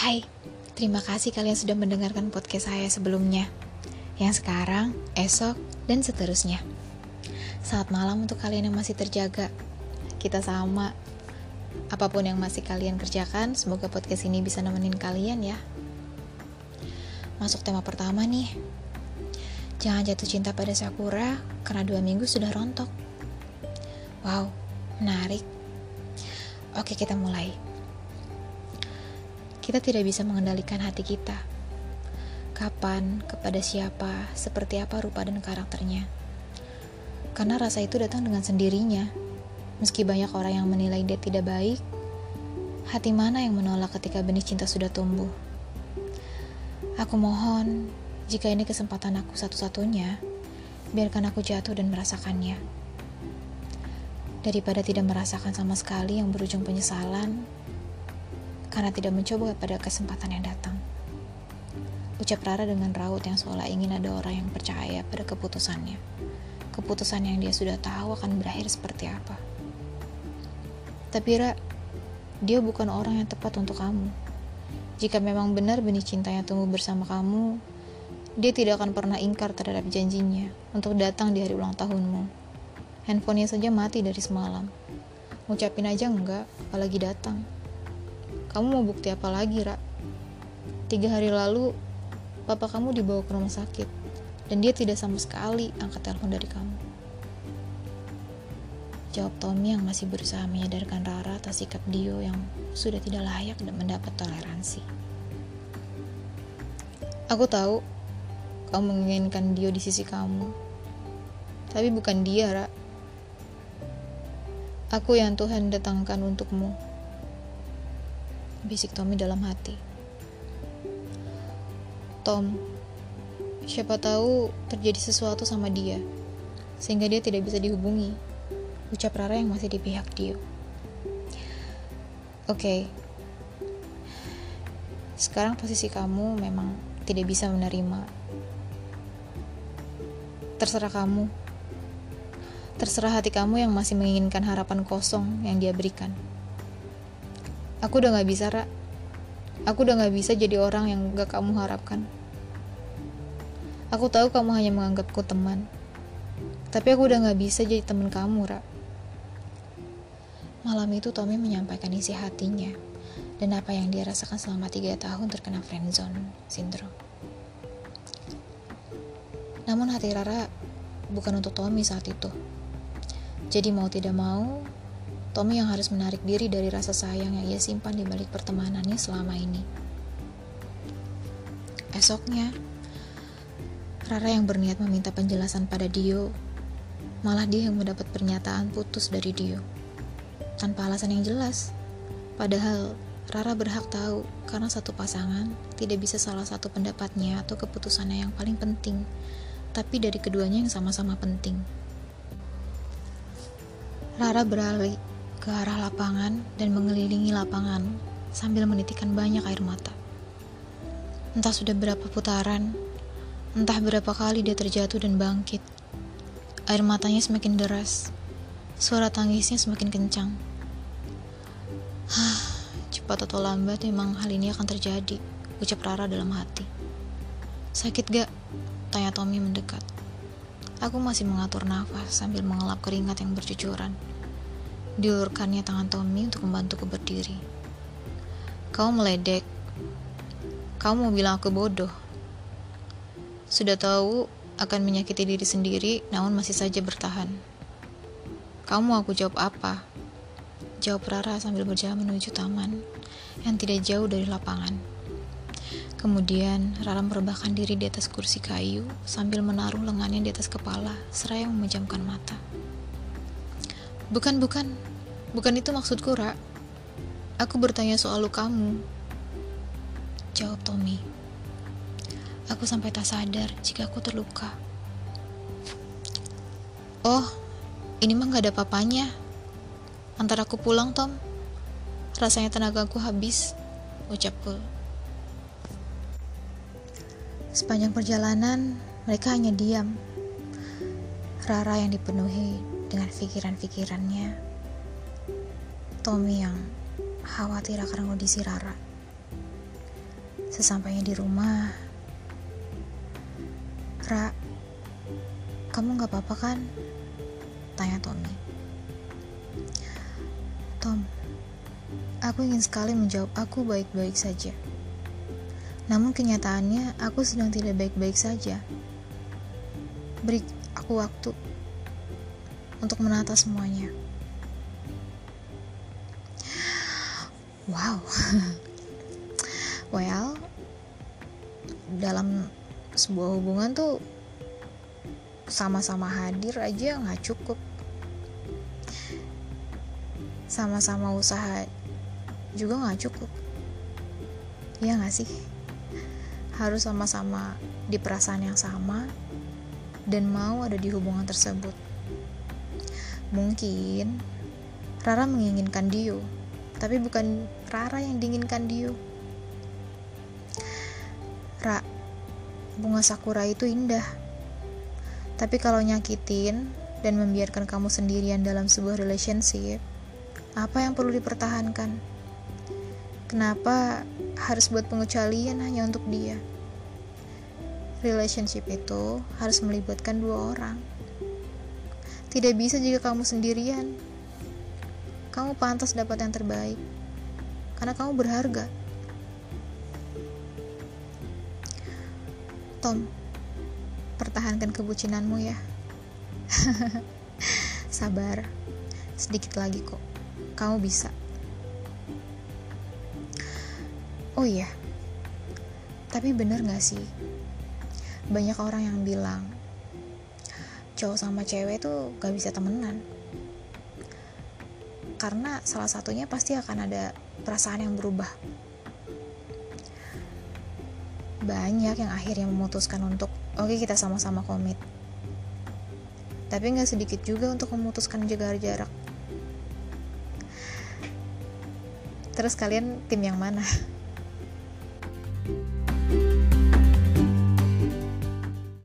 Hai, terima kasih kalian sudah mendengarkan podcast saya sebelumnya. Yang sekarang, esok, dan seterusnya. Saat malam untuk kalian yang masih terjaga. Kita sama. Apa pun yang masih kalian kerjakan, semoga podcast ini bisa nemenin kalian ya. Masuk tema pertama nih. Jangan jatuh cinta pada Sakura karena dua minggu sudah rontok. Wow, menarik. Oke, kita mulai. Kita tidak bisa mengendalikan hati kita. Kapan, kepada siapa, seperti apa rupa dan karakternya. Karena rasa itu datang dengan sendirinya. Meski banyak orang yang menilai dia tidak baik, hati mana yang menolak ketika benih cinta sudah tumbuh? Aku mohon, jika ini kesempatan aku satu-satunya, biarkan aku jatuh dan merasakannya. Daripada tidak merasakan sama sekali yang berujung penyesalan, karena tidak mencoba pada kesempatan yang datang. Ucap Rara dengan raut yang seolah ingin ada orang yang percaya pada keputusannya. Keputusan yang dia sudah tahu akan berakhir seperti apa. Tapi Ra, dia bukan orang yang tepat untuk kamu. Jika memang benar benih cintanya tumbuh bersama kamu, dia tidak akan pernah ingkar terhadap janjinya untuk datang di hari ulang tahunmu. Handphonenya saja mati dari semalam. Ngucapin aja enggak, apalagi datang. Kamu mau bukti apa lagi, Ra? Tiga hari lalu, papa kamu dibawa ke rumah sakit, dan dia tidak sama sekali angkat telepon dari kamu. Jawab Tommy yang masih berusaha menyadarkan Rara atas sikap Dio yang sudah tidak layak dan mendapat toleransi. Aku tahu kamu menginginkan Dio di sisi kamu, tapi bukan dia, Ra. Aku yang Tuhan datangkan untukmu. Bisik Tommy dalam hati. Tom, siapa tahu terjadi sesuatu sama dia, sehingga dia tidak bisa dihubungi ucap Rara yang masih di pihak Dio. Oke, okay. sekarang posisi kamu memang tidak bisa menerima. Terserah kamu. Terserah hati kamu yang masih menginginkan harapan kosong yang dia berikan. Aku udah gak bisa, Ra. Aku udah gak bisa jadi orang yang gak kamu harapkan. Aku tahu kamu hanya menganggapku teman. Tapi aku udah gak bisa jadi teman kamu, Ra. Malam itu Tommy menyampaikan isi hatinya dan apa yang dia rasakan selama tiga tahun terkena friendzone syndrome. Namun hati Rara bukan untuk Tommy saat itu. Jadi mau tidak mau, Tommy yang harus menarik diri dari rasa sayang yang ia simpan di balik pertemanannya selama ini. Esoknya, Rara yang berniat meminta penjelasan pada Dio, malah dia yang mendapat pernyataan putus dari Dio tanpa alasan yang jelas. Padahal Rara berhak tahu karena satu pasangan tidak bisa salah satu pendapatnya atau keputusannya yang paling penting, tapi dari keduanya yang sama-sama penting. Rara beralih ke arah lapangan dan mengelilingi lapangan sambil menitikkan banyak air mata. Entah sudah berapa putaran, entah berapa kali dia terjatuh dan bangkit. Air matanya semakin deras, suara tangisnya semakin kencang. Hah, cepat atau lambat memang hal ini akan terjadi, ucap Rara dalam hati. Sakit gak? Tanya Tommy mendekat. Aku masih mengatur nafas sambil mengelap keringat yang bercucuran. Diulurkannya tangan Tommy untuk membantuku berdiri. Kau meledek. Kau mau bilang aku bodoh. Sudah tahu akan menyakiti diri sendiri, namun masih saja bertahan. Kamu aku jawab apa? Jawab Rara sambil berjalan menuju taman yang tidak jauh dari lapangan. Kemudian Rara merebahkan diri di atas kursi kayu sambil menaruh lengannya di atas kepala seraya memejamkan mata. Bukan, bukan. Bukan itu maksudku, Ra. Aku bertanya soal kamu. Jawab Tommy. Aku sampai tak sadar jika aku terluka. Oh, ini mah gak ada papanya. Antar aku pulang, Tom. Rasanya tenagaku habis, ucapku. Sepanjang perjalanan, mereka hanya diam. Rara yang dipenuhi dengan pikiran-pikirannya. Tommy yang khawatir akan kondisi Rara. Sesampainya di rumah, Ra, kamu gak apa-apa kan? Tanya Tommy. Tom, aku ingin sekali menjawab aku baik-baik saja. Namun kenyataannya aku sedang tidak baik-baik saja. Beri aku waktu untuk menata semuanya. Wow. well, dalam sebuah hubungan tuh sama-sama hadir aja nggak cukup. Sama-sama usaha juga nggak cukup. Iya nggak sih? harus sama-sama di perasaan yang sama dan mau ada di hubungan tersebut. Mungkin Rara menginginkan Dio, tapi bukan Rara yang diinginkan Dio. Ra, bunga sakura itu indah. Tapi kalau nyakitin dan membiarkan kamu sendirian dalam sebuah relationship, apa yang perlu dipertahankan? Kenapa harus buat pengecualian hanya untuk dia? Relationship itu harus melibatkan dua orang. Tidak bisa jika kamu sendirian. Kamu pantas dapat yang terbaik. Karena kamu berharga. Tom, pertahankan kebucinanmu ya. Sabar, sedikit lagi kok. Kamu bisa. Oh iya, tapi bener gak sih? Banyak orang yang bilang cowok sama cewek tuh gak bisa temenan. Karena salah satunya pasti akan ada perasaan yang berubah. Banyak yang akhirnya memutuskan untuk oke okay, kita sama-sama komit. Tapi gak sedikit juga untuk memutuskan jaga jarak. Terus kalian tim yang mana?